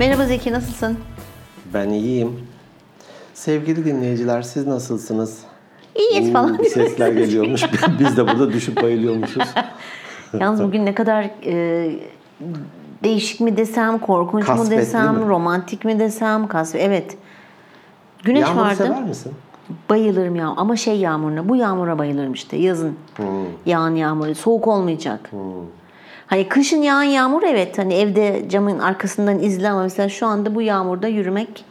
Merhaba Zeki nasılsın? Ben iyiyim. Sevgili dinleyiciler siz nasılsınız? İyiyiz falan. Hmm, Sesler geliyormuş. Biz de burada düşüp bayılıyormuşuz. Yalnız bugün ne kadar e, değişik mi desem, korkunç mu Kasvetli desem, mi? romantik mi desem, kasve. Evet. Güneş Yağmur vardı. sever misin? Bayılırım ya ama şey yağmuruna. Bu yağmura bayılırım işte yazın. Hmm. Yağan yağmuru. Soğuk olmayacak. Hani kışın yağan yağmur evet hani evde camın arkasından izle ama mesela şu anda bu yağmurda yürümek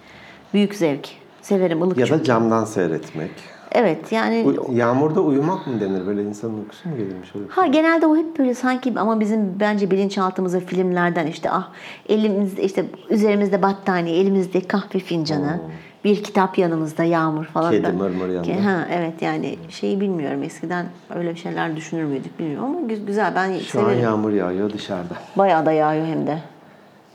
büyük zevk. Severim ılık Ya çünkü. da camdan seyretmek. Evet yani Bu, yağmurda uyumak mı denir? Böyle insanın uykusu mu gelirmiş? Öyle şey? Ha genelde o hep böyle sanki ama bizim bence bilinçaltımıza filmlerden işte ah elimizde işte üzerimizde battaniye, elimizde kahve fincanı, bir kitap yanımızda yağmur falan Kedi da. mırmır yanında. Ha evet yani şeyi bilmiyorum eskiden öyle şeyler düşünür müydük bilmiyorum ama gü- güzel ben Şu an severim. yağmur yağıyor dışarıda. Bayağı da yağıyor hem de.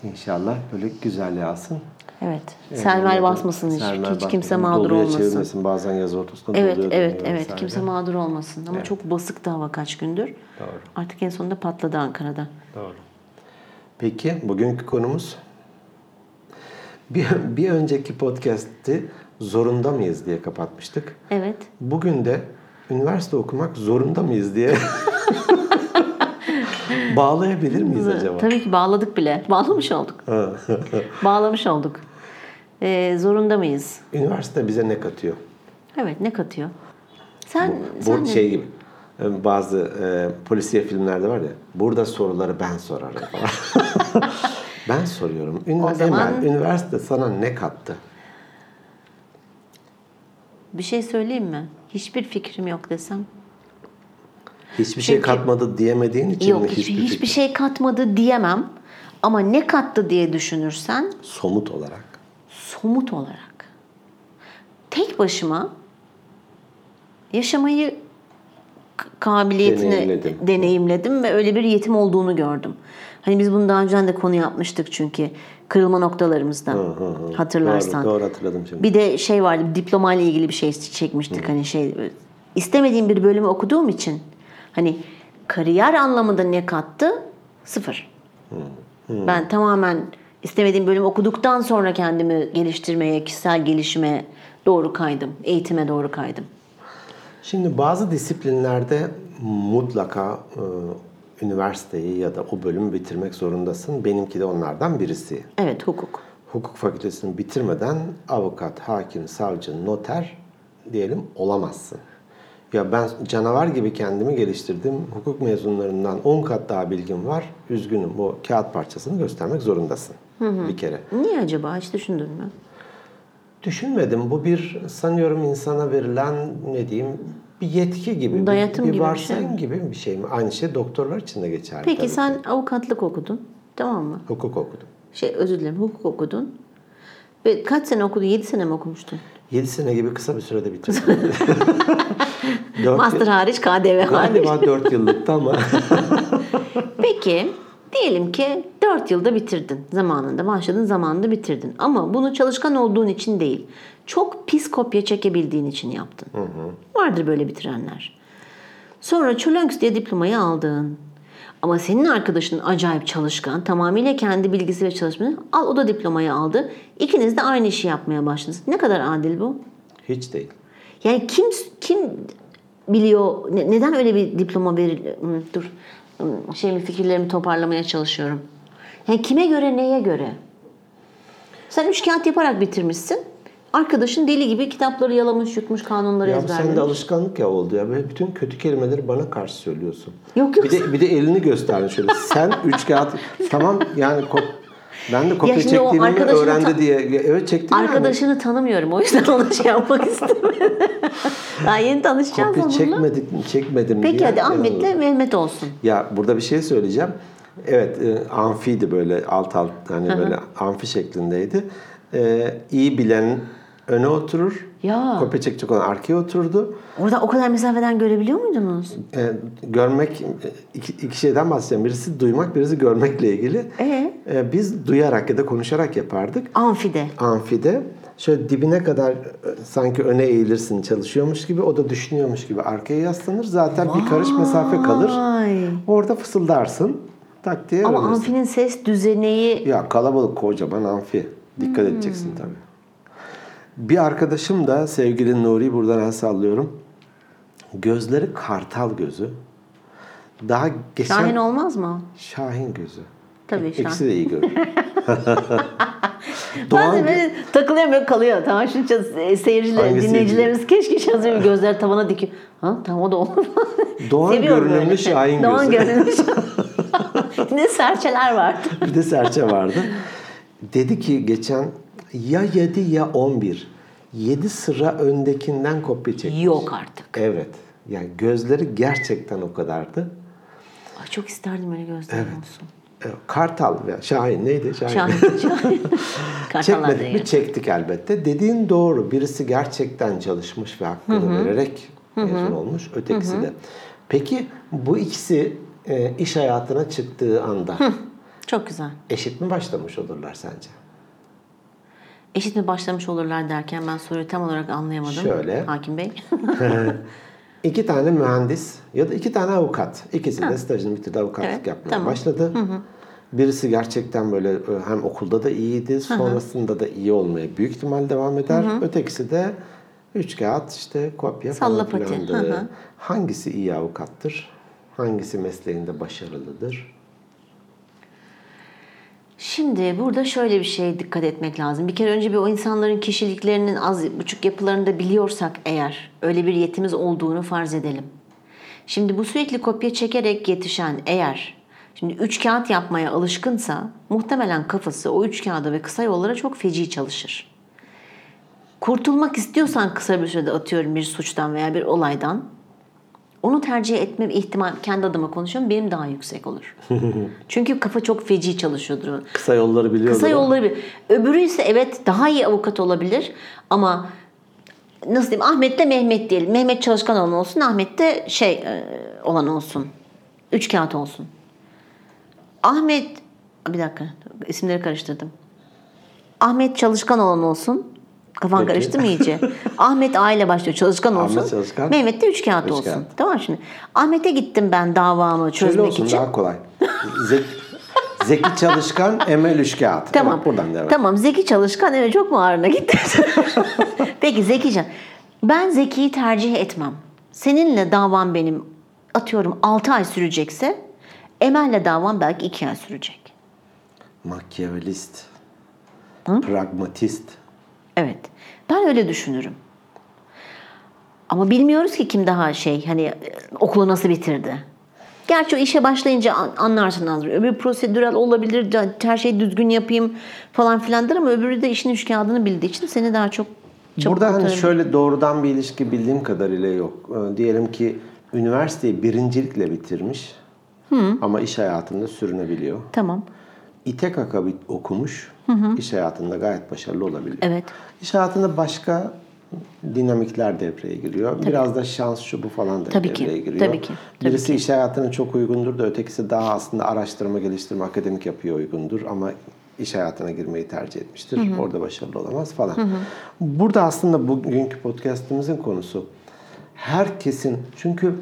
İnşallah böyle güzel yağsın. Evet. Sermel basmasın hiç, Sermel hiç kimse mağdur doluya olmasın. çevirmesin. Bazen yaz ortasında Evet, evet, evet. vesaire. Kimse mağdur olmasın. Ama çok basıktı hava kaç gündür. Doğru. Artık en sonunda patladı Ankara'da. Doğru. Peki bugünkü konumuz bir, bir önceki podcast'i zorunda mıyız diye kapatmıştık. Evet. Bugün de üniversite okumak zorunda mıyız diye bağlayabilir miyiz acaba? Tabii ki bağladık bile. Bağlamış olduk. Bağlamış olduk. Ee, zorunda mıyız? Üniversite bize ne katıyor? Evet ne katıyor? Sen, Bu sen ne- şey gibi e, bazı e, polisiye filmlerde var ya burada soruları ben sorarım falan. Ben soruyorum. Ünivers- O zaman- Emel, üniversite sana ne kattı? bir şey söyleyeyim mi? Hiçbir fikrim yok desem. Hiçbir şey Çünkü- katmadı diyemediğin için Yok mi hiçbir, hiçbir, hiçbir şey katmadı diyemem. Ama ne kattı diye düşünürsen somut olarak? somut olarak tek başıma yaşamayı kabiliyetini Deneyimledin. deneyimledim ve öyle bir yetim olduğunu gördüm. Hani biz bunu daha önceden de konu yapmıştık çünkü kırılma noktalarımızda hatırlarsan. Doğru, doğru hatırladım şimdi. Bir de şey vardı diploma ile ilgili bir şey çekmiştik hani şey istemediğim bir bölümü okuduğum için hani kariyer anlamında ne kattı? Sıfır. Ben tamamen istemediğim bölümü okuduktan sonra kendimi geliştirmeye, kişisel gelişime doğru kaydım. Eğitime doğru kaydım. Şimdi bazı disiplinlerde mutlaka e, üniversiteyi ya da o bölümü bitirmek zorundasın. Benimki de onlardan birisi. Evet hukuk. Hukuk fakültesini bitirmeden avukat, hakim, savcı, noter diyelim olamazsın. Ya ben canavar gibi kendimi geliştirdim. Hukuk mezunlarından 10 kat daha bilgim var. Üzgünüm bu kağıt parçasını göstermek zorundasın bir kere. Niye acaba hiç düşündün mü? Düşünmedim. Bu bir sanıyorum insana verilen ne diyeyim bir yetki gibi, bir- Dayatım bir, gibi bir varsayım şey. gibi bir şey mi? Aynı şey doktorlar için de geçerli. Peki tabii sen ki. avukatlık okudun. Tamam mı? hukuk okudum. Şey özür dilerim hukuk okudun. Ve kaç sene okudun? 7 sene mi okumuştun? 7 sene gibi kısa bir sürede bitirdim. Dört Master yıl- hariç, KDV hariç. Galiba 4 yıllıktı ama Peki diyelim ki 4 yılda bitirdin. Zamanında başladın, zamanında bitirdin. Ama bunu çalışkan olduğun için değil. Çok pis kopya çekebildiğin için yaptın. Vardır böyle bitirenler. Sonra çölönks diye diplomayı aldın. Ama senin arkadaşın acayip çalışkan, tamamıyla kendi bilgisi ve çalışması. Al o da diplomayı aldı. İkiniz de aynı işi yapmaya başladınız. Ne kadar adil bu? hiç değil. Yani kim kim biliyor ne- neden öyle bir diploma Hmm, dur şeyimi fikirlerimi toparlamaya çalışıyorum. Yani kime göre neye göre? Sen üç kağıt yaparak bitirmişsin. Arkadaşın deli gibi kitapları yalamış, yutmuş, kanunları Ya ezberlemiş. sende alışkanlık ya oldu ya. Böyle bütün kötü kelimeleri bana karşı söylüyorsun. Yok, yok. Bir de, bir de elini gösterdin şöyle. Sen üç kağıt tamam yani ben de kopya çektiğimi öğrendi diye. Evet çektim yani. Arkadaşını tanımıyorum. O yüzden ona şey yapmak istemedim. Daha yeni tanışacağız Kopya onunla. çekmedim, çekmedim Peki diye hadi Ahmet'le yanıldım. Mehmet olsun. Ya burada bir şey söyleyeceğim. Evet e, amfiydi böyle alt alt hani böyle amfi şeklindeydi. E, iyi bilen öne oturur. Ya. Kopya olan arkaya oturdu. Orada o kadar mesafeden görebiliyor muydunuz? E, görmek e, iki, iki şeyden bahsedeceğim. Birisi duymak, birisi görmekle ilgili. Ee? E, biz duyarak ya da konuşarak yapardık. Amfide. Amfide şöyle dibine kadar e, sanki öne eğilirsin çalışıyormuş gibi o da düşünüyormuş gibi arkaya yaslanır. Zaten bir karış mesafe kalır. Orada fısıldarsın. tak diye Ama öğrenirsin. amfinin ses düzeneyi Ya kalabalık kocaman amfi. Dikkat edeceksin tabii. Bir arkadaşım da sevgili Nuri buradan el sallıyorum. Gözleri kartal gözü. Daha geçen... Şahin olmaz mı? Şahin gözü. Tabii, İkisi Şahin. de iyi görür. Ben Doğan de gö- böyle takılıyorum böyle kalıyor. Tamam şimdi çaz- seyirciler, dinleyicilerimiz keşke şazıyor gözler tavana dikiyor. Ha tamam o da olur. Doğan Seviyorum görünümlü. Şahin Doğan gözü. görünümlü Şahin. ne serçeler vardı. bir de serçe vardı. Dedi ki geçen ya 7 ya 11. 7 sıra öndekinden kopya çekmiş. Yok artık. Evet. Yani gözleri gerçekten o kadardı. Ay çok isterdim öyle gözlerim olsun. E, Kartal veya Şahin neydi? Şahin. Şahin. Şahin. Çekmedik mi? Çektik elbette. Dediğin doğru. Birisi gerçekten çalışmış ve hakkını vererek mezun olmuş. Ötekisi de. Peki bu ikisi e, iş hayatına çıktığı anda Çok güzel. eşit mi başlamış olurlar sence? Eşit mi başlamış olurlar derken ben soruyu tam olarak anlayamadım. Şöyle. Hakim Bey. İki tane mühendis ya da iki tane avukat. İkisi de stajını bitirdi avukatlık Evet, yapmaya tamam. başladı. Birisi gerçekten böyle e, hem okulda da iyiydi, sonrasında da iyi olmaya büyük ihtimal devam eder. Ötekisi de üç kağıt işte kopya falan Salla. Hı hı. Hangisi iyi avukattır? Hangisi mesleğinde başarılıdır? Şimdi burada şöyle bir şeye dikkat etmek lazım. Bir kere önce bir o insanların kişiliklerinin az buçuk yapılarını da biliyorsak eğer öyle bir yetimiz olduğunu farz edelim. Şimdi bu sürekli kopya çekerek yetişen eğer şimdi üç kağıt yapmaya alışkınsa muhtemelen kafası o üç kağıda ve kısa yollara çok feci çalışır. Kurtulmak istiyorsan kısa bir sürede atıyorum bir suçtan veya bir olaydan onu tercih etme ihtimal kendi adıma konuşuyorum benim daha yüksek olur. Çünkü kafa çok feci çalışıyordur. Kısa yolları biliyorlar. Kısa yolları bir. Öbürü ise evet daha iyi avukat olabilir ama nasıl diyeyim Ahmet de Mehmet diyelim. Mehmet çalışkan olan olsun, Ahmet de şey e, olan olsun. Üç kağıt olsun. Ahmet bir dakika isimleri karıştırdım. Ahmet çalışkan olan olsun. Kafan Peki. karıştı mı iyice? Ahmet aile başlıyor çalışkan Ahmet olsun. çalışkan. Mehmet de üç kağıt Üç olsun. kağıt. Tamam şimdi. Ahmet'e gittim ben davamı Şöyle çözmek olsun için. daha kolay. Zek, Zeki Çalışkan, Emel Üçkağıt. Tamam. Evet, buradan devam. Tamam Zeki Çalışkan evet çok mu ağrına gitti? Peki Zeki Can. Ben Zeki'yi tercih etmem. Seninle davam benim atıyorum 6 ay sürecekse Emel'le davam belki 2 ay sürecek. Makyavelist. Pragmatist. Evet. Ben öyle düşünürüm. Ama bilmiyoruz ki kim daha şey hani e, okulu nasıl bitirdi. Gerçi o işe başlayınca an- anlarsın az. Öbür prosedürel olabilir, her şeyi düzgün yapayım falan filandır ama öbürü de işin üç kağıdını bildiği için seni daha çok çabuk Burada hani kurtarabilir. şöyle doğrudan bir ilişki bildiğim kadarıyla yok. Ee, Diyelim ki üniversiteyi birincilikle bitirmiş ama iş hayatında sürünebiliyor. Tamam. İTKK bit- okumuş, iş hayatında gayet başarılı olabiliyor. Evet. İş hayatında başka dinamikler devreye giriyor. Biraz da şans şu bu falan da Tabii devreye ki, giriyor. tabii ki, tabii Birisi iş hayatına çok uygundur da ötekisi daha aslında araştırma, geliştirme, akademik yapıya uygundur ama iş hayatına girmeyi tercih etmiştir. Orada başarılı olamaz falan. Burada aslında bugünkü podcast'imizin konusu herkesin çünkü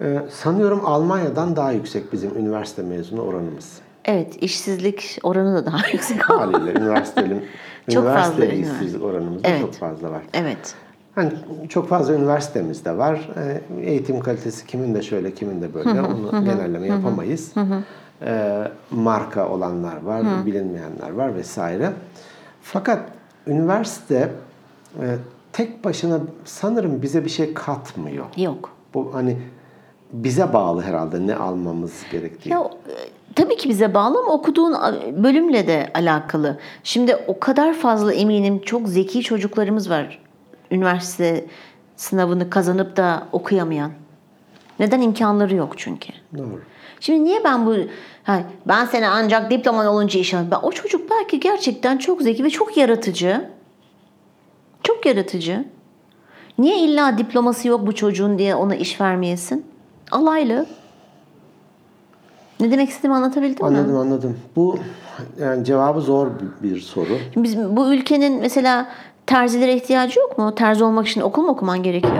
e, sanıyorum Almanya'dan daha yüksek bizim üniversite mezunu oranımız. Evet, işsizlik oranı da daha yüksek. Haliyle üniversitenin Çok üniversite fazla işsizlik oranımız da Evet. çok fazla var. evet. Hani çok fazla üniversitemiz de var. Ee, Eğitim kalitesi kimin de şöyle kimin de böyle. Onu genelleme yapamayız. Ee, marka olanlar var, bilinmeyenler var vesaire. Fakat üniversite e, tek başına sanırım bize bir şey katmıyor. Yok. Bu hani bize bağlı herhalde ne almamız gerektiği. Ya tabii ki bize bağlı ama okuduğun bölümle de alakalı. Şimdi o kadar fazla eminim çok zeki çocuklarımız var. Üniversite sınavını kazanıp da okuyamayan. Neden imkanları yok çünkü. Doğru. Şimdi niye ben bu ha, ben seni ancak diploman olunca iş. Ben, o çocuk belki gerçekten çok zeki ve çok yaratıcı. Çok yaratıcı. Niye illa diploması yok bu çocuğun diye ona iş vermeyesin? Alaylı. Ne demek istediğimi anlatabildim mi? Anladım anladım. Bu yani cevabı zor bir- bir soru. Şimdi Biz, bu ülkenin mesela terzilere ihtiyacı yok mu? Terzi olmak için okul mu okuman gerekiyor?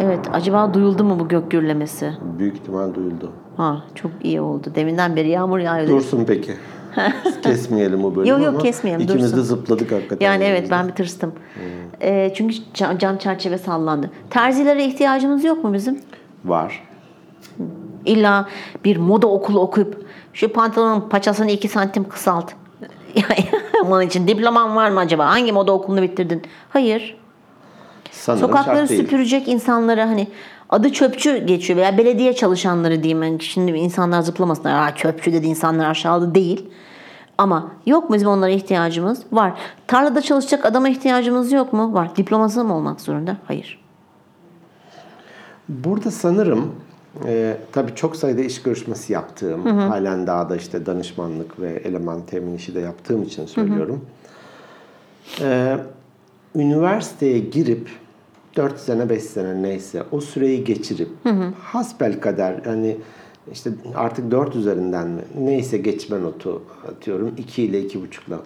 Evet Acaba duyuldu mu bu gök gürlemesi? Büyük ihtimal duyuldu. Ha çok iyi oldu. Deminden beri yağmur yağıyor. Dursun peki. Kesmeyelim bu bölümü Yok, yok, ama kesmeyelim, ikimiz dursun. de zıpladık hakikaten. Yani evet ben bir tırstım. Ee, çünkü cam, cam çerçeve sallandı. Terzilere ihtiyacımız yok mu bizim? Var. İlla bir moda okulu okuyup şu pantolonun paçasını iki santim kısalt. Onun için diploman var mı acaba? Hangi moda okulunu bitirdin? Hayır. Sanırım Sokakları değil. süpürecek insanlara hani adı çöpçü geçiyor veya belediye çalışanları diyeyim. Yani şimdi insanlar zıplamasınlar. Aa, çöpçü dedi insanlar aşağıladı değil. Ama yok mu bizim onlara ihtiyacımız? Var. Tarlada çalışacak adama ihtiyacımız yok mu? Var. Diploması mı olmak zorunda? Hayır. Burada sanırım e, tabii çok sayıda iş görüşmesi yaptığım, halen daha da işte danışmanlık ve eleman temin işi de yaptığım için söylüyorum. E, üniversiteye girip 4 sene 5 sene neyse o süreyi geçirip hasbel kader yani işte artık 4 üzerinden mi? Neyse geçme notu atıyorum 2 ile 2,5'la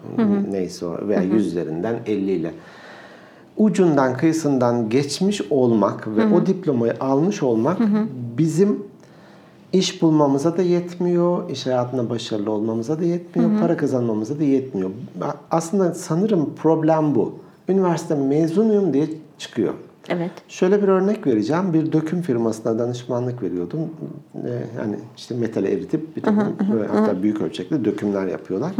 neyse o veya 100 üzerinden 50 ile. Ucundan kıyısından geçmiş olmak ve o diplomayı almış olmak bizim iş bulmamıza da yetmiyor, iş hayatında başarılı olmamıza da yetmiyor, para kazanmamıza da yetmiyor. Aslında sanırım problem bu. Üniversite mezunuyum diye çıkıyor. Evet. Şöyle bir örnek vereceğim. Bir döküm firmasına danışmanlık veriyordum. Ee, yani işte metal eritip bir takım hatta büyük ölçekli dökümler yapıyorlar.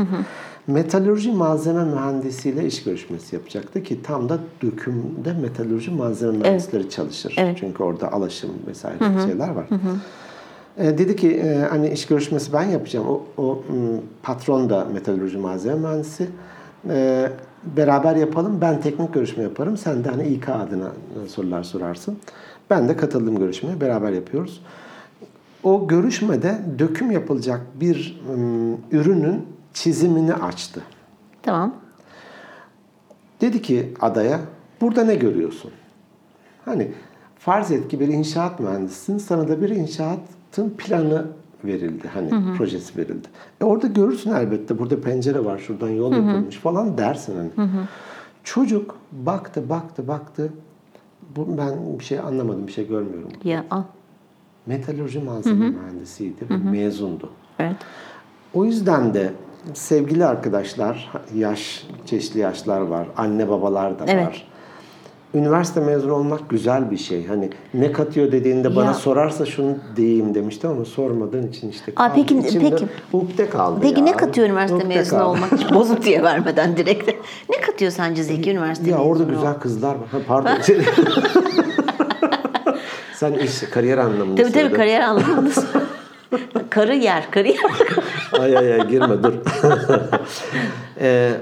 Metalürji malzeme mühendisiyle iş görüşmesi yapacaktı ki tam da dökümde metalürji malzeme mühendisleri çalışır. Evet. Çünkü orada alaşım vesaire şeyler var. Ee, dedi ki e, hani iş görüşmesi ben yapacağım. O, o patron da metalürji malzeme mühendisi. Ee, beraber yapalım. Ben teknik görüşme yaparım. Sen de hani İK adına e, sorular sorarsın. Ben de katıldım görüşmeye. Beraber yapıyoruz. O görüşmede döküm yapılacak bir ürünün çizimini açtı. Tamam. Dedi ki adaya burada ne görüyorsun? Hani farz et ki bir inşaat mühendisisin. Sana da bir inşaatın planı verildi. Hani projesi verildi. E orada görürsün elbette burada pencere var şuradan yol yapılmış falan dersin hani. Çocuk baktı baktı baktı. Bu, ben bir şey anlamadım bir şey görmüyorum. Ya al. Metalürji malzeme mühendisiydi ve mezundu. Evet. O yüzden de sevgili arkadaşlar, yaş, çeşitli yaşlar var, anne babalar da Evet. var. Üniversite mezunu olmak güzel bir şey. Hani ne katıyor dediğinde bana Ya. sorarsa şunu diyeyim demiştim ama sormadığın için işte Aa, peki- İçimde peki. Ukde kaldı Peki ya. ne katıyor üniversite Ukde mezunu kaldı. olmak? Hiç bozuntuya vermeden direkt. ne katıyor sence Zeki üniversite Ya orada olmak? güzel kızlar var. Ha, pardon. Sen iş, kariyer anlamında Tabii tabii kariyer anlamında. karı yer, kariyer. ay ay ay girme dur. ee,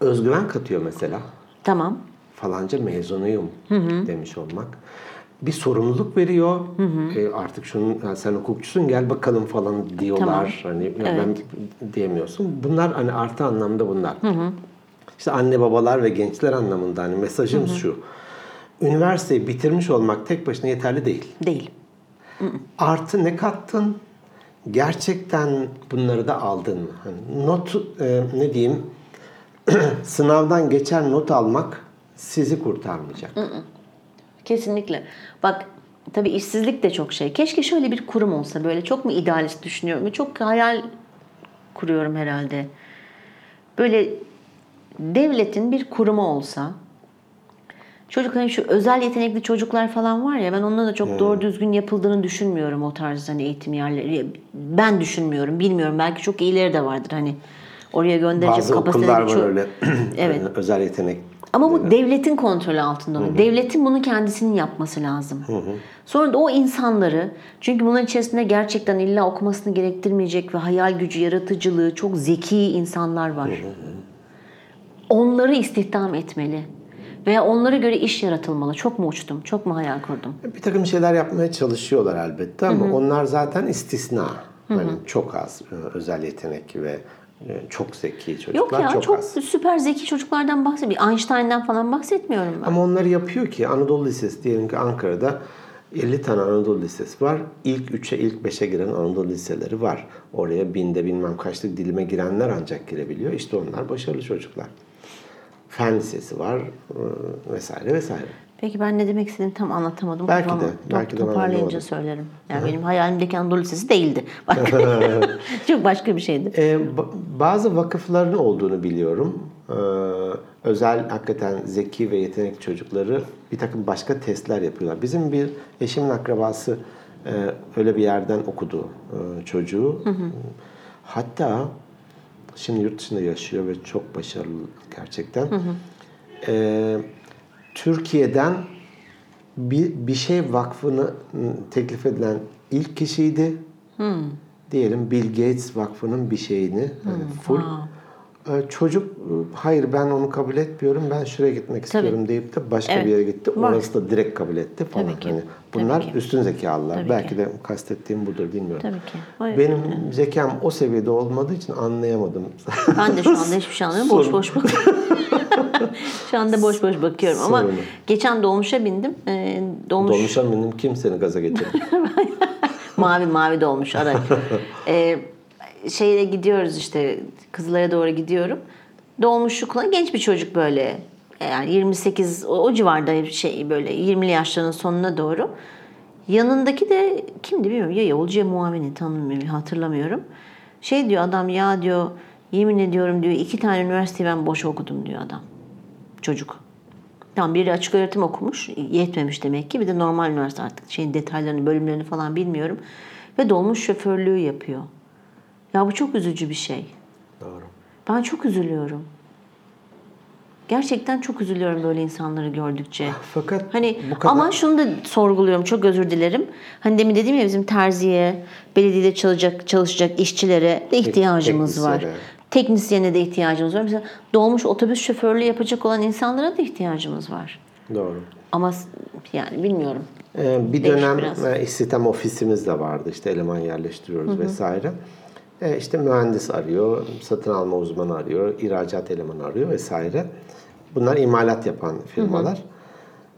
özgüven katıyor mesela. tamam. falanca mezunuyum demiş olmak. Bir sorumluluk veriyor. E, artık şunun "Ya sen hukukçusun gel bakalım falan diyorlar. Hani ya ben diyemiyorsun. Bunlar hani artı anlamda bunlar. İşte anne babalar ve gençler anlamında hani mesajım şu. Üniversiteyi bitirmiş olmak tek başına yeterli değil. Değil. Artı ne kattın? Gerçekten bunları da aldın mı? Hani not e, ne diyeyim? Sınavdan geçer not almak sizi kurtarmayacak. Kesinlikle. Bak tabii işsizlik de çok şey. Keşke şöyle bir kurum olsa böyle çok mu idealist düşünüyorum? Çok hayal kuruyorum herhalde. Böyle devletin bir kurumu olsa çocuk hani şu özel yetenekli çocuklar falan var ya ben onların da çok doğru düzgün yapıldığını düşünmüyorum o tarz hani eğitim yerleri. Ben düşünmüyorum, bilmiyorum. Belki çok iyileri de vardır hani. Oraya gönderecek Bazı kapasiteli okullar var çok- öyle. Evet. özel yetenek. Ama bu devletin kontrolü altında olur. Devletin bunu kendisinin yapması lazım. Sonra da o insanları çünkü bunların içerisinde gerçekten illa okumasını gerektirmeyecek ve hayal gücü, yaratıcılığı, çok zeki insanlar var. Onları istihdam etmeli. Veya onlara göre iş yaratılmalı. Çok mu uçtum? Çok mu hayal kurdum? Bir takım şeyler yapmaya çalışıyorlar elbette ama onlar zaten istisna. Hani çok az e, özel yetenek ve e, çok zeki çocuklar Yok ya çok, çok, az. süper zeki çocuklardan bahsediyorum. Einstein'dan falan bahsetmiyorum ben. Ama onları yapıyor ki Anadolu Lisesi diyelim ki Ankara'da 50 tane Anadolu Lisesi var. İlk 3'e ilk 5'e giren Anadolu liseleri var. Oraya binde bilmem kaçlık dilime girenler ancak girebiliyor. İşte onlar başarılı çocuklar. Fen Lisesi var e, vesaire vesaire. Peki ben ne demek istediğimi tam anlatamadım. Belki Kafamı de, belki de Toparlayınca söylerim. Yani benim hayalimdeki Anadolu Lisesi değildi. Başka, çok başka bir şeydi. Ee, ba- bazı vakıfların olduğunu biliyorum. Ee, özel hakikaten zeki ve yetenekli çocukları bir takım başka testler yapıyorlar. Bizim bir eşimin akrabası e, öyle bir yerden okudu e, çocuğu. Hatta şimdi yurt dışında yaşıyor ve çok başarılı gerçekten. Ee, Türkiye'den bir, bir şey vakfını teklif edilen ilk kişiydi. Diyelim Bill Gates vakfının bir şeyini hani full. Ee, Çocuk ı, hayır ben onu kabul etmiyorum ben şuraya gitmek istiyorum deyip de başka Evet. bir yere gitti. Var. Orası da direkt kabul etti falan. Tabii ki. Hani Tabii bunlar ki. üstün zekalılar. Tabii Belki ki. de kastettiğim budur bilmiyorum. Tabii ki. Hayır. Benim zekam o seviyede olmadığı için anlayamadım. Ben de şu anda hiçbir şey anlamıyorum. Boş boş bakıyorum. şu anda boş boş bakıyorum. Ama Sorun. geçen dolmuşa bindim. Ee, dolmuş, Dolmuşa benim kim seni gaza getirdi? mavi mavi dolmuş araç. ee, şeyle gidiyoruz işte Kızılay'a doğru gidiyorum. Dolmuşlukla genç bir çocuk böyle. Yani 28 o, o civarda şey böyle 20'li yaşlarının sonuna doğru. Yanındaki de kimdi bilmiyorum. Ya yolcu ya muavini tanımıyorum hatırlamıyorum. Şey diyor adam ya diyor yemin ediyorum diyor iki tane üniversiteyi ben boş okudum diyor adam. Çocuk. Tamam biri açık öğretim okumuş. Yetmemiş demek ki. Bir de normal üniversite artık şeyin detaylarını, bölümlerini falan bilmiyorum. Ve dolmuş şoförlüğü yapıyor. Ya bu çok üzücü bir şey. Doğru. Ben çok üzülüyorum. Gerçekten çok üzülüyorum böyle insanları gördükçe. Fakat Hani bu kadar ama şunu da sorguluyorum. Çok özür dilerim. Hani demin dedim ya bizim terziye, belediyede çalışacak çalışacak işçilere de ihtiyacımız var. teknisyene. De ihtiyacımız var. Mesela dolmuş otobüs şoförlüğü yapacak olan insanlara da ihtiyacımız var. doğru. Ama yani bilmiyorum. Ee, bir Değişik dönem biraz. e, istihdam ofisimiz de vardı. İşte eleman yerleştiriyoruz vesaire. E, işte mühendis arıyor, satın alma uzmanı arıyor, ihracat elemanı arıyor vesaire. Bunlar imalat yapan firmalar.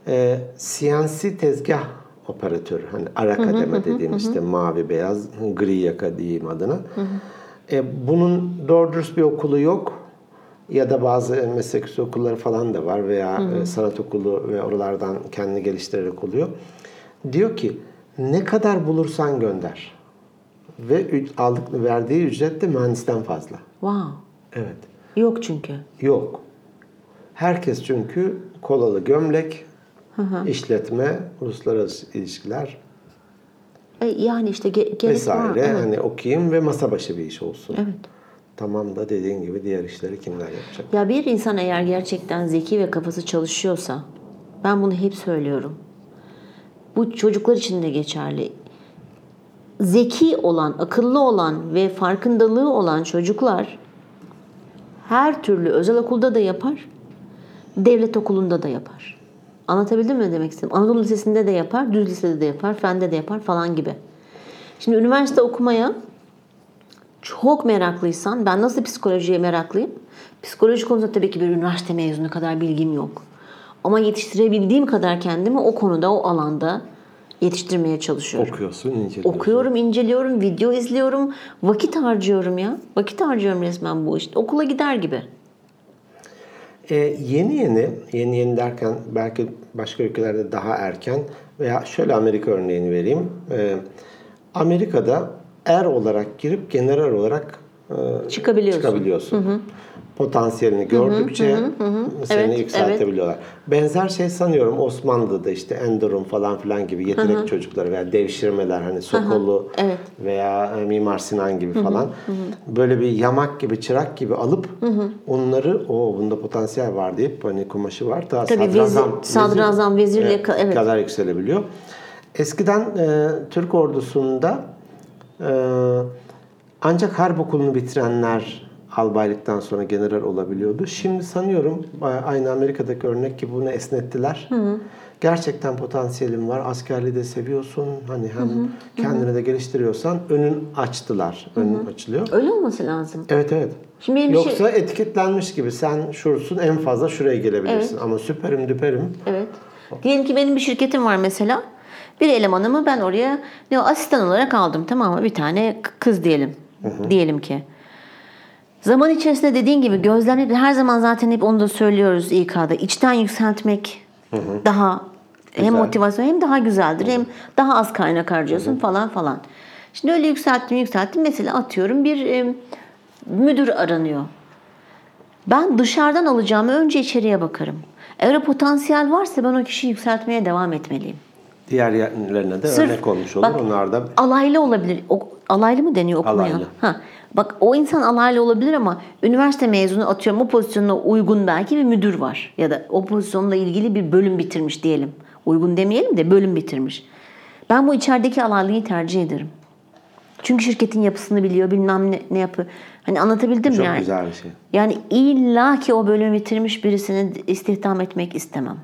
E, CNC tezgah operatörü, hani ara kademe dediğim işte mavi beyaz, gri yaka diyeyim adına. E, bunun doğru dürüst bir okulu yok. Ya da bazı meslek üstü okulları falan da var veya e, sanat okulu ve oralardan kendini geliştirerek oluyor. Diyor ki ne kadar bulursan gönder. Ve aldık verdiği ücret de mühendisten fazla. Wow. Evet. Yok çünkü. Yok. Herkes çünkü kolalı gömlek, işletme, uluslararası ilişkiler E, yani işte ge- gerek var. vesaire. Evet. Hani okuyayım ve masa başı bir iş olsun. evet. Tamam da dediğin gibi diğer işleri kimler yapacak? Ya bir insan eğer gerçekten zeki ve kafası çalışıyorsa ben bunu hep söylüyorum. Bu çocuklar için de geçerli. Zeki olan, akıllı olan ve farkındalığı olan çocuklar her türlü özel okulda da yapar, devlet okulunda da yapar. Anlatabildim mi ne demek istedim? Anadolu Lisesi'nde de yapar, düz lisede de yapar, fende de yapar falan gibi. Şimdi üniversite okumaya çok meraklıysan, ben nasıl psikolojiye meraklıyım? Psikoloji konusunda tabii ki bir üniversite mezunu kadar bilgim yok. Ama yetiştirebildiğim kadar kendimi o konuda, o alanda yetiştirmeye çalışıyorum. Okuyorsun, inceliyorsun. Okuyorum, inceliyorum, video izliyorum, vakit harcıyorum ya. Vakit harcıyorum resmen bu işte. Okula gider gibi. Ee, yeni yeni, yeni yeni derken belki başka ülkelerde daha erken veya şöyle Amerika örneğini vereyim. Ee, Amerika'da er olarak girip general olarak e, Çıkabiliyorsun. çıkabiliyorsun. Potansiyelini gördükçe seni Evet, yükseltebiliyorlar. Benzer şey sanıyorum Osmanlı'da işte Enderun falan filan gibi yetenek çocukları veya devşirmeler hani Sokolu Evet. veya e, Mimar Sinan gibi falan böyle bir yamak gibi çırak gibi alıp onları o bunda potansiyel var deyip hani kumaşı var daha Tabii sadrazam, vezir- sadrazam, vezirliğe evet, ka- evet. kadar yükselebiliyor. Eskiden e, Türk ordusunda e, ancak harp okulunu bitirenler albaylıktan sonra general olabiliyordu. Şimdi sanıyorum aynı Amerika'daki örnek gibi bunu esnettiler. Gerçekten potansiyelim var. Askerliği de seviyorsun. Hani hem kendini de geliştiriyorsan önün açtılar. Önün açılıyor. Öyle olması lazım. Evet evet. Şimdi benim şey- Yoksa etiketlenmiş gibi sen şursun en fazla şuraya gelebilirsin. Ama süperim düperim. Evet. Diyelim ki benim bir şirketim var mesela. Bir elemanımı ben oraya ne asistan olarak aldım tamam mı? Bir tane kız diyelim. Diyelim ki. Zaman içerisinde dediğin gibi gözlemleyip her zaman zaten hep onu da söylüyoruz İK'da. İçten yükseltmek daha Hem Güzel. motivasyon hem daha güzeldir. Hem daha az kaynak harcıyorsun falan falan. Şimdi öyle yükselttim yükselttim. Mesela atıyorum bir e, müdür aranıyor. Ben dışarıdan alacağımı önce içeriye bakarım. Eğer potansiyel varsa ben o kişiyi yükseltmeye devam etmeliyim. Diğer yerlerine de Sırf- örnek olmuş olur. bak, Onlar da Alaylı olabilir. O, alaylı mı deniyor okumaya? Alaylı. Ha. Bak o insan alaylı olabilir ama üniversite mezunu atıyorum o pozisyonuna uygun belki bir müdür var. Ya da o pozisyonla ilgili bir bölüm bitirmiş diyelim. Uygun demeyelim de bölüm bitirmiş. Ben bu içerideki alaylıyı tercih ederim. Çünkü şirketin yapısını biliyor, bilmem ne, ne yapıyor. Hani anlatabildim mi çok yani? güzel bir şey. Yani illa ki o bölümü bitirmiş birisini istihdam etmek istemem.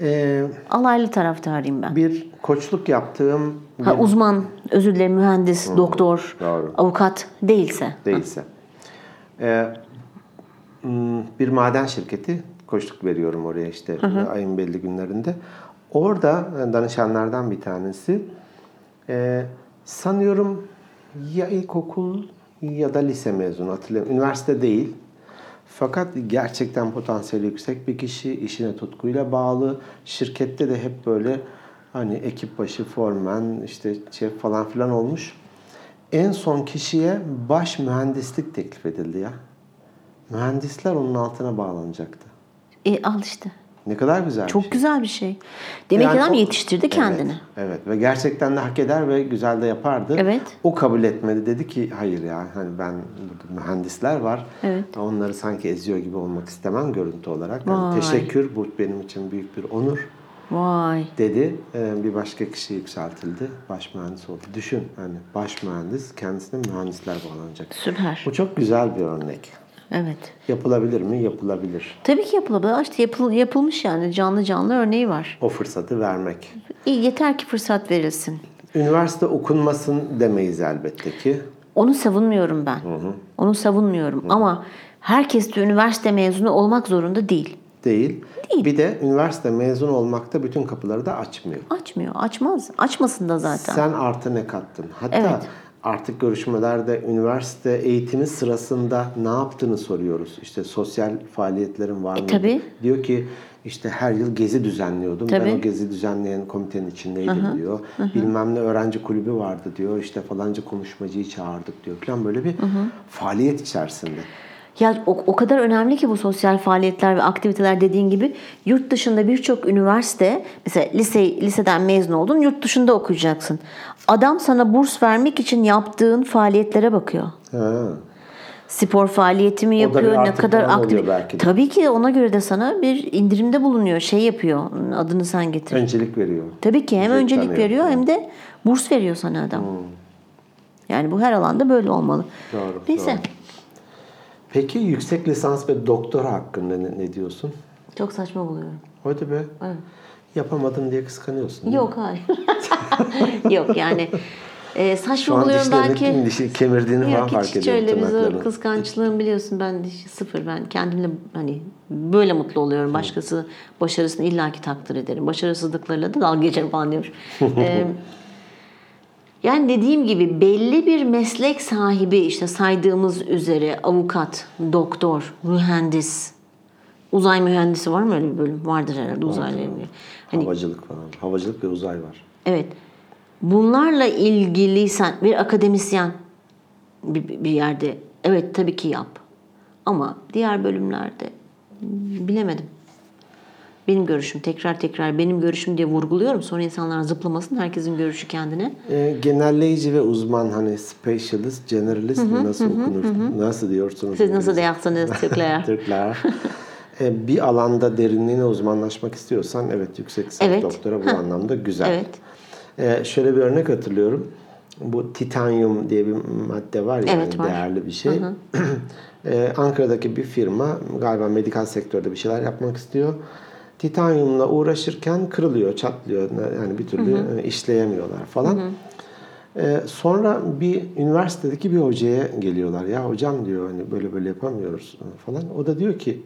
Ee, Alaylı taraftarıyım ben. bir koçluk yaptığım Ha, uzman, özür dilerim mühendis, doktor, doğru. avukat değilse. değilse. Ee, hmm, bir maden şirketi koçluk veriyorum oraya işte ayın belli günlerinde. Orada e, danışanlardan bir tanesi e, sanıyorum ya ilkokul ya da lise mezunu hatırlamıyorum. Üniversite değil. Fakat gerçekten potansiyeli yüksek bir kişi, işine tutkuyla bağlı. Şirkette de hep böyle hani ekip başı, formen, işte şef falan filan olmuş. En son kişiye baş mühendislik teklif edildi ya. Mühendisler onun altına bağlanacaktı. E, al işte. Ne kadar güzel bir Çok şey. güzel bir şey. Demek Yani ki adam o- yetiştirdi kendini. Evet, evet ve gerçekten de hak eder ve güzel de yapardı. Evet. O kabul etmedi. Dedi ki hayır ya hani ben burada mühendisler var. Evet. Onları sanki eziyor gibi olmak istemem görüntü olarak. Yani Vay. teşekkür bu benim için büyük bir onur Vay. dedi. Ee, bir başka kişi yükseltildi. Baş mühendis oldu. Düşün hani baş mühendis kendisine mühendisler bağlanacak. Süper. Bu çok güzel bir örnek. Evet. Yapılabilir mi? Yapılabilir. Tabii ki yapılabilir. İşte yapıl, yapılmış yani canlı canlı örneği var. O fırsatı vermek. İyi, yeter ki fırsat verilsin. Üniversite okunmasın demeyiz elbette ki. Onu savunmuyorum ben. Onu savunmuyorum ama herkes de üniversite mezunu olmak zorunda değil. Değil. Değil. Bir de üniversite mezunu olmakta bütün kapıları da açmıyor. Açmıyor. Açmaz. Açmasın da zaten. Sen artı ne kattın? Hatta Evet. Artık görüşmelerde üniversite eğitimi sırasında ne yaptığını soruyoruz. İşte sosyal faaliyetlerin var mı? E, tabii. Diyor ki işte her yıl gezi düzenliyordum. Tabii. Ben o gezi düzenleyen komitenin içindeydim diyor. Bilmem ne öğrenci kulübü vardı diyor. İşte falanca konuşmacıyı çağırdık diyor falan böyle bir faaliyet içerisinde. Ya o, o kadar önemli ki bu sosyal faaliyetler ve aktiviteler dediğin gibi yurt dışında birçok üniversite mesela lise liseden mezun oldun yurt dışında okuyacaksın. Adam sana burs vermek için yaptığın faaliyetlere bakıyor. Ha. Spor faaliyeti mi yapıyor? Ne kadar aktif? Tabii ki ona göre de sana bir indirimde bulunuyor. Şey yapıyor. Adını sen getir. Öncelik veriyor. Tabii ki hem Ücret öncelik tanıyor. veriyor hem de burs veriyor sana adam. Yani bu her alanda böyle olmalı. Doğru, Neyse. doğru. Peki yüksek lisans ve doktora hakkında ne, ne diyorsun? Çok saçma buluyorum. Hadi be. Evet. Yapamadım diye kıskanıyorsun. Yok hayır. Yok yani e, Şu saçma an buluyorum belki. dişi kemirdiğini falan fark hiç, hiç ediyorum öyle bir zor kıskançlığım biliyorsun ben sıfır. Ben kendimle hani böyle mutlu oluyorum. Başkası başarısını illaki takdir ederim. Başarısızlıklarıyla da dalga geçerim falan diyormuş. yani dediğim gibi belli bir meslek sahibi işte saydığımız üzere avukat, doktor, mühendis, uzay mühendisi var mı öyle bir bölüm? Vardır herhalde uzayla ilgili. Hani Havacılık falan. Havacılık ve uzay var. Evet. Bunlarla ilgili sen bir akademisyen bir, bir yerde evet tabii ki yap. Ama diğer bölümlerde bilemedim. Benim görüşüm tekrar tekrar benim görüşüm diye vurguluyorum. Sonra insanlar zıplamasın. Herkesin görüşü kendine. Ee, genelleyici ve uzman hani specialist, generalist mi nasıl okunur? Nasıl diyorsunuz? Siz nasıl dersiniz Türkler? Türkler. Ee, bir alanda derinliğine uzmanlaşmak istiyorsan evet yüksek lisans Evet. doktora bu anlamda güzel. Evet. Ee, şöyle bir örnek hatırlıyorum. Bu titanyum diye bir madde var ya Evet, yani var. değerli bir şey. Ee, Ankara'daki bir firma galiba medikal sektörde bir şeyler yapmak istiyor. Titanyumla uğraşırken kırılıyor, çatlıyor. Yani bir türlü e, işleyemiyorlar falan. Ee, sonra bir üniversitedeki bir hocaya geliyorlar. Ya hocam diyor hani böyle böyle yapamıyoruz falan. O da diyor ki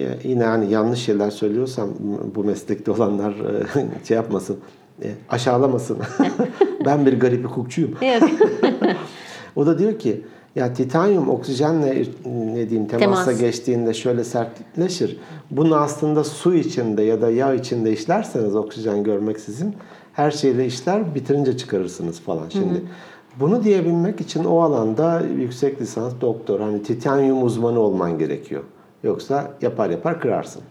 e, yine hani yanlış şeyler söylüyorsam bu meslekte olanlar e, şey yapmasın, e, aşağılamasın. ben bir garip hukukçuyum. O da diyor ki Ya titanyum oksijenle ne diyeyim temasa Temas. geçtiğinde şöyle sertleşir. Bunu aslında su içinde ya da yağ içinde işlerseniz oksijen görmeksizin her şeyle işler bitirince çıkarırsınız falan. Şimdi bunu diyebilmek için o alanda yüksek lisans doktor hani titanyum uzmanı olman gerekiyor. Yoksa yapar yapar kırarsın.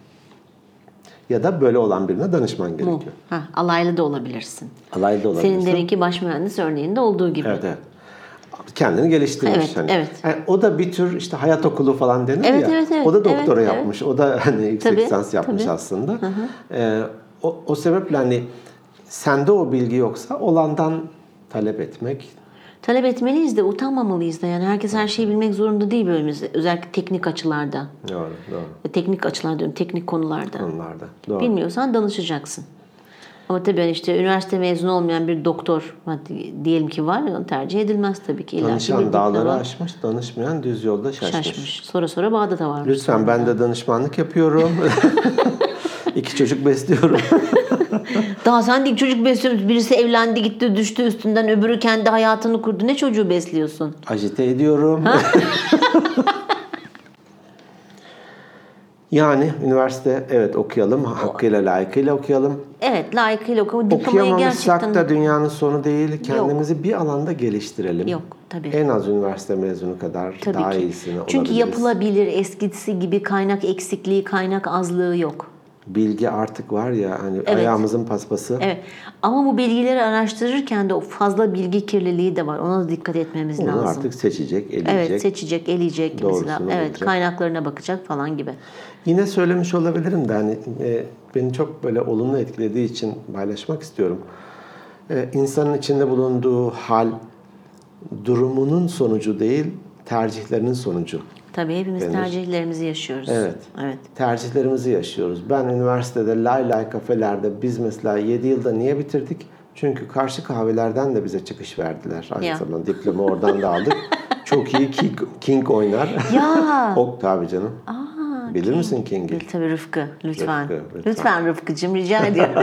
Ya da böyle olan birine danışman gerekiyor. Ha, alaylı da olabilirsin. Alaylı da olabilirsin. Senin deminki baş mühendis örneğinde olduğu gibi. Evet evet. Kendini geliştirmiş. Evet, hani. evet. Yani o da bir tür işte hayat okulu falan denir Evet, ya. evet, evet, o da doktora evet, yapmış. O da hani yüksek Tabii, lisans yapmış tabii. aslında. Ee, o, o sebeple hani sende o bilgi yoksa olandan talep etmek Talep etmeliyiz de utanmamalıyız da. Yani herkes her şeyi bilmek zorunda değil bölümümüzde. Özellikle teknik açılarda. doğru doğru. Teknik açılar diyorum, teknik konularda. Onlarda. Doğru. Bilmiyorsan danışacaksın. Ama tabii hani işte üniversite mezunu olmayan bir doktor diyelim ki var, onu tercih edilmez tabii ki. İlla Danışan dağları diploma aşmış, danışmayan düz yolda şaşmış. şaşmış. Sonra sonra Bağdat'a varmış. Lütfen ben de danışmanlık yapıyorum. İki çocuk besliyorum. Daha sen değil çocuk besliyorsun. Birisi evlendi gitti düştü üstünden öbürü kendi hayatını kurdu. Ne çocuğu besliyorsun? Ajite ediyorum. yani üniversite evet okuyalım. Hakkıyla layıkıyla okuyalım. Evet layıkıyla oku. Diplomayı gerçekten... da dünyanın sonu değil. Kendimizi bir alanda geliştirelim. Yok tabii. En az üniversite mezunu kadar Tabii daha ki. iyisini Çünkü olabiliriz. yapılabilir eskisi gibi kaynak eksikliği, kaynak azlığı yok. Bilgi artık var ya hani Evet. ayağımızın paspası. Evet. Ama bu bilgileri araştırırken de o fazla bilgi kirliliği de var. Ona da dikkat etmemiz Onu lazım. artık seçecek, eleyecek. Evet, seçecek, eleyecek mesela. Doğrusunu Evet, kaynaklarına bakacak falan gibi. Yine söylemiş olabilirim de hani e, beni çok böyle olumlu etkilediği için paylaşmak istiyorum. E, insanın içinde bulunduğu hal durumunun sonucu değil, tercihlerinin sonucu. Tabii hepimiz Denir. tercihlerimizi yaşıyoruz. Evet. Evet. Tercihlerimizi yaşıyoruz. Ben üniversitede lay lay kafelerde biz mesela 7 yılda niye bitirdik? Çünkü karşı kahvelerden de bize çıkış verdiler. Aynı Ya. zamanda diploma oradan da aldık. Çok iyi King, King oynar. Ya. o tabii canım. Aa, Bilir misin King'i? Bil tabii Rıfkı. Lütfen. Rıfkı, lütfen. lütfen. Rıfkıcığım rica ediyorum.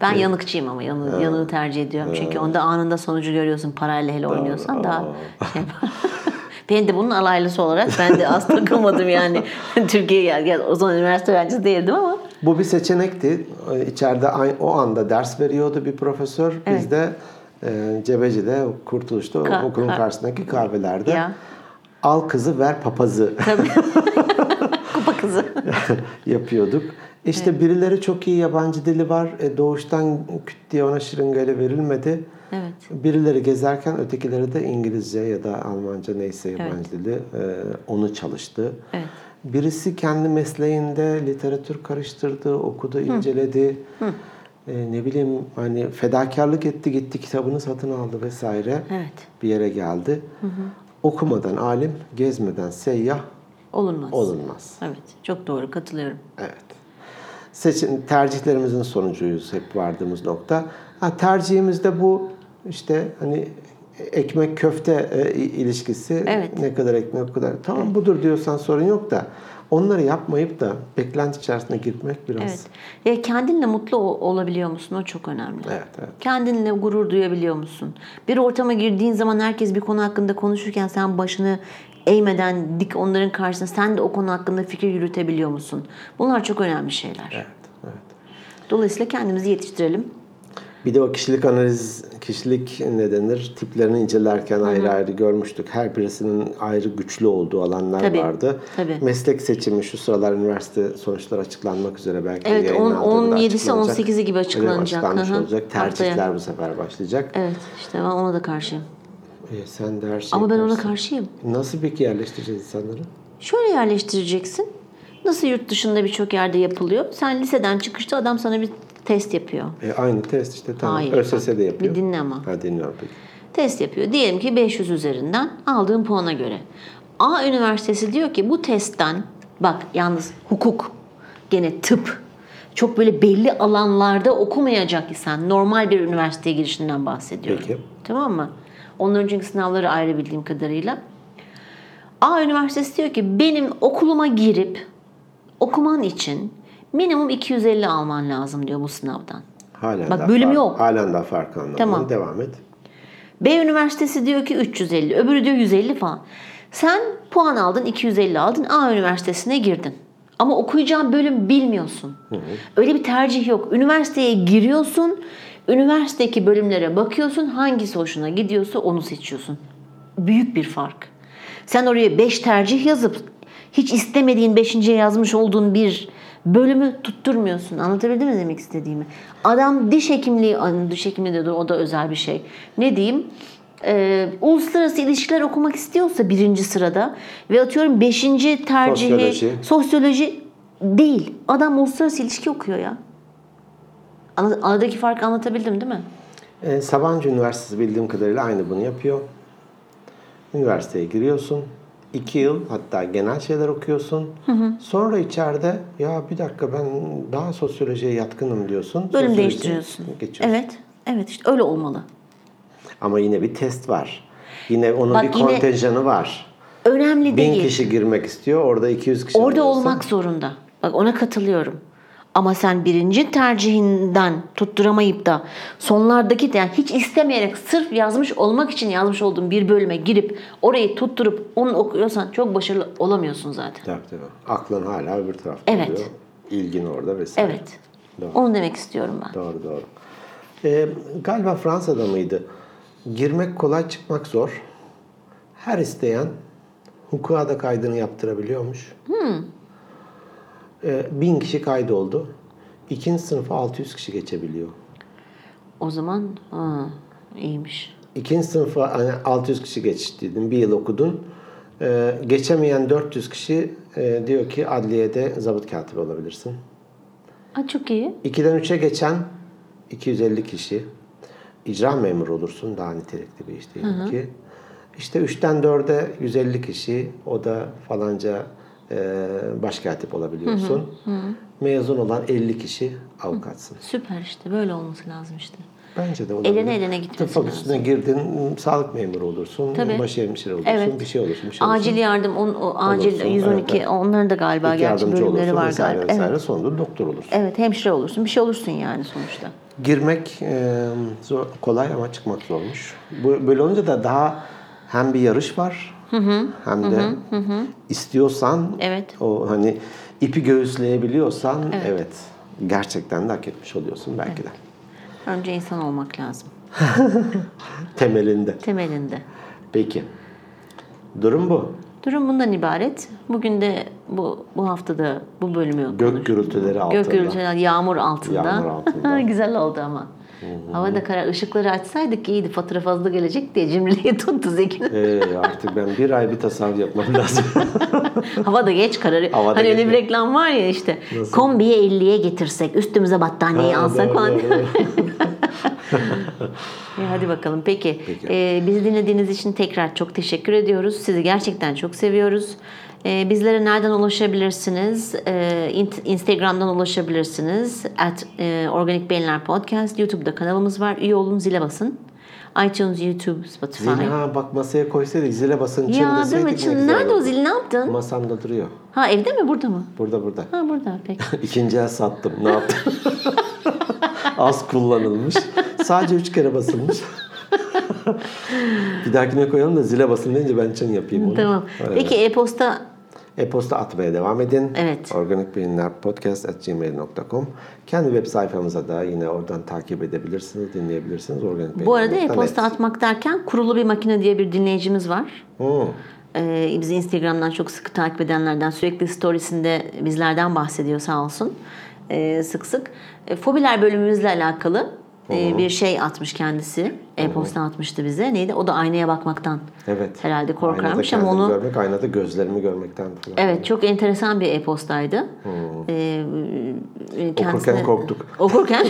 ben yanıkçıyım ama yanı, yanığı tercih ediyorum. Çünkü onda anında sonucu görüyorsun. Parayla hele oynuyorsan daha şey Ben de bunun alaylısı olarak ben de az takılmadım yani. Türkiye'ye gel, gel. O zaman üniversite öğrencisi değildim ama. Bu bir seçenekti. İçeride ay- o anda ders veriyordu bir profesör. Biz de e, Cebeci'de, Kurtuluş'ta Ka- okulun ka- karşısındaki kahvelerde Ya. al kızı ver papazı Tabii. Kupa kızı. yapıyorduk. İşte birileri çok iyi yabancı dili var. E, doğuştan küt diye ona şırıngayla verilmedi. Evet. Birileri gezerken ötekileri de İngilizce ya da Almanca neyse yabancı dili e, onu çalıştı. Evet. Birisi kendi mesleğinde literatür karıştırdı, okudu, inceledi. E, ne bileyim hani fedakarlık etti, gitti kitabını satın aldı vesaire. Evet. Bir yere geldi. Okumadan alim, gezmeden seyyah Olunmaz. olunmaz. Evet. Çok doğru. Katılıyorum. Evet. Seçim, tercihlerimizin sonucuyuz hep vardığımız nokta. Ha, tercihimiz de bu işte hani ekmek köfte e, ilişkisi Evet. ne kadar ekmek o kadar tamam budur diyorsan sorun yok da onları yapmayıp da beklenti içerisine girmek biraz Evet. Ya kendinle mutlu ol- olabiliyor musun? O çok önemli. Evet, evet. Kendinle gurur duyabiliyor musun? Bir ortama girdiğin zaman herkes bir konu hakkında konuşurken sen başını eğmeden dik onların karşısında sen de o konu hakkında fikir yürütebiliyor musun? Bunlar çok önemli şeyler. Evet, evet. Dolayısıyla kendimizi yetiştirelim. Bir de o kişilik analiz, kişilik ne denir? Tiplerini incelerken ayrı ayrı görmüştük. Her birisinin ayrı güçlü olduğu alanlar Tabii, vardı. tabii. Meslek seçimi şu sıralar üniversite sonuçları açıklanmak üzere belki Evet, on- yayınlandığında 17'si, açıklanacak. 18'i gibi açıklanacak. Açıklanmış Hı hı. olacak. Tercihler Haftaya. bu sefer başlayacak. Evet işte ben ona da karşıyım. E, sen de her şey Ama ben ona karşısın. karşıyım. Nasıl peki yerleştireceğiz insanları? Şöyle yerleştireceksin. Nasıl yurt dışında birçok yerde yapılıyor. Sen liseden çıkışta adam sana bir test yapıyor. E, aynı test işte tamam. Hayır. ÖSS'de yapıyor. Bir dinle ama. Ha dinliyorum peki. Test yapıyor. Diyelim ki 500 üzerinden aldığın puana göre. A üniversitesi diyor ki bu testten bak yalnız hukuk, gene tıp çok böyle belli alanlarda okumayacak isen normal bir üniversiteye girişinden bahsediyorum. Peki. Tamam mı? Onların çünkü sınavları ayrı bildiğim kadarıyla. A üniversitesi diyor ki benim okuluma girip okuman için minimum 250 alman lazım diyor bu sınavdan. Halen Bak, daha bölüm fark- yok. Halen daha fark anlamadım. Tamam. Devam et. B üniversitesi diyor ki 350, öbürü diyor 150 falan. Sen puan aldın, 250 aldın, A üniversitesine girdin. Ama okuyacağın bölüm bilmiyorsun. Öyle bir tercih yok. Üniversiteye giriyorsun, üniversitedeki bölümlere bakıyorsun, hangisi hoşuna gidiyorsa onu seçiyorsun. Büyük bir fark. Sen oraya 5 tercih yazıp hiç istemediğin 5.ye yazmış olduğun bir bölümü tutturmuyorsun. Anlatabildim mi demek istediğimi? Adam diş hekimliği, diş hekimliği de o da özel bir şey. Ne diyeyim? Ee, uluslararası ilişkiler okumak istiyorsa birinci sırada ve atıyorum beşinci tercihi Sosyoloji. sosyoloji değil. Adam uluslararası ilişki okuyor ya. Aradaki farkı anlatabildim değil mi? E, Sabancı Üniversitesi bildiğim kadarıyla aynı bunu yapıyor. Üniversiteye giriyorsun. İki yıl hatta genel şeyler okuyorsun. Sonra içeride ya bir dakika ben daha sosyolojiye yatkınım diyorsun. Bölüm değiştiriyorsun. Geçiyorsun. Evet. Evet işte öyle olmalı. Ama yine bir test var. Yine onun Bak bir yine- kontenjanı var. Önemli Bin değil. kişi girmek istiyor. Orada 200 kişi Orada alıyorsun. olmak zorunda. Bak ona katılıyorum. Ama sen birinci tercihinden tutturamayıp da sonlardaki yani hiç istemeyerek sırf yazmış olmak için yazmış olduğun bir bölüme girip orayı tutturup onu okuyorsan çok başarılı olamıyorsun zaten. Tabii tabii. Aklın hala öbür tarafta evet. oluyor. İlgin orada vesaire. Evet. Doğru. Onu demek istiyorum ben. Doğru doğru. Ee, galiba Fransa'da mıydı? Girmek kolay çıkmak zor. Her isteyen hukuka da kaydını yaptırabiliyormuş. Hmm. Ee, 1000 kişi kaydoldu. İkinci sınıfa 600 kişi geçebiliyor. O zaman ha, iyiymiş. İkinci sınıfa hani 600 kişi geçtiydin, bir yıl okudun. Ee, geçemeyen 400 kişi e, diyor ki adliyede zabıt katibi olabilirsin. Ha, çok iyi. 2'den 3'e geçen 250 kişi icra memuru olursun daha nitelikli bir iş değil ki. İşte 3'ten 4'e 150 kişi o da falanca başkatip olabiliyorsun. Mezun olan 50 kişi avukatsın. Süper işte böyle olması lazım işte. Bence de olabilir. Elene elene gitmesi Tıp fakültesine girdin, sağlık memuru olursun, Tabii. başhemşire olursun, Evet. bir şey olursun, bir şey olursun. Acil yardım, on, o acil Olursun, 112 evet, onların da galiba İlk gerçi bölümleri olursun var vesaire galiba. vesaire. Evet. Sonunda doktor olursun. evet hemşire olursun. Bir şey olursun yani sonuçta. Girmek e, zor, kolay ama çıkmak zormuş. Bu, böyle olunca da daha hem bir yarış var hem de istiyorsan Evet. o hani ipi göğüsleyebiliyorsan evet. gerçekten de hak etmiş oluyorsun belki de. Önce insan olmak lazım. Temelinde. Temelinde. Peki. Durum bu. Durum bundan ibaret. Bugün de bu bu haftada bu bölümü Gök gürültüleri altında. Gök gürültüler, yağmur altında. Yağmur altında. Güzel oldu ama. Hava da karar. ışıkları açsaydık iyiydi. Fatura fazla gelecek diye cimriliği tuttu Zeki'nin. Ee, artık ben bir ay bir tasarruf yapmam lazım. Hava da geç kararıyor. Hava da hani öyle bir reklam var ya işte. Kombiye 50'ye getirsek, üstümüze battaniyeyi Ha, alsak falan. İyi, hadi bakalım. Peki. Peki. Ee, bizi dinlediğiniz için tekrar çok teşekkür ediyoruz. Sizi gerçekten çok seviyoruz. Ee, bizlere nereden ulaşabilirsiniz? Ee, Instagram'dan ulaşabilirsiniz. At e, Organik Beyinler Podcast. YouTube'da kanalımız var. Üye olun, zile basın. iTunes, YouTube, Spotify. Zil ha bak masaya koysaydık zile basın çın ya değil mi? Çın, nerede o zil? Ne yaptın? Masamda duruyor. Ha evde mi? Burada mı? Burada burada. Ha burada. Peki. İkinci el sattım. Ne yaptım? Az kullanılmış. Sadece üç kere basılmış. bir dahakine koyalım da zile basın deyince ben çın yapayım onu. tamam. Peki e-posta E-posta atmaya devam edin. Evet. Organik Beyinler Podcast at gmail.com. Kendi web sayfamıza da yine oradan takip edebilirsiniz, dinleyebilirsiniz. Organik bu arada e-posta atmak derken kurulu bir makine diye bir dinleyicimiz var. Hı. Ee, bizi Instagram'dan çok sıkı takip edenlerden sürekli storiesinde bizlerden bahsediyor sağ olsun. Ee, sık sık. E, fobiler bölümümüzle alakalı e, bir şey atmış kendisi. E-posta atmıştı bize. Neydi? O da aynaya bakmaktan Evet. herhalde korkarmış ama onu görmek, aynada gözlerimi görmekten falan. Evet çok enteresan bir e-postaydı. Ee, e, kendisine- korktuk. Okurken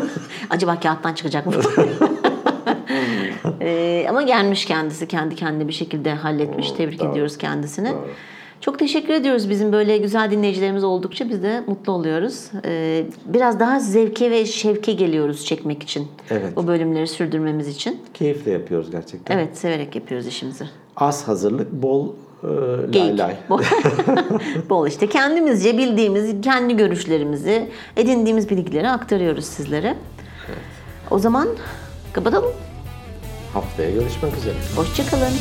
acaba kağıttan çıkacak mı? Ee, ama gelmiş kendisi kendi kendine bir şekilde halletmiş. Tebrik doğru. ediyoruz kendisini. Doğru. Çok teşekkür ediyoruz. Bizim böyle güzel dinleyicilerimiz oldukça biz de mutlu oluyoruz. Ee, biraz daha zevke ve şevke geliyoruz çekmek için. Evet. Bu bölümleri sürdürmemiz için. Keyifle yapıyoruz gerçekten. Evet severek yapıyoruz işimizi. Az hazırlık, bol e, lay Geyik. lay. Bol- Bol işte kendimizce bildiğimiz, kendi görüşlerimizi, edindiğimiz bilgileri aktarıyoruz sizlere. O zaman kapatalım. Haftaya görüşmek üzere. Hoşçakalın.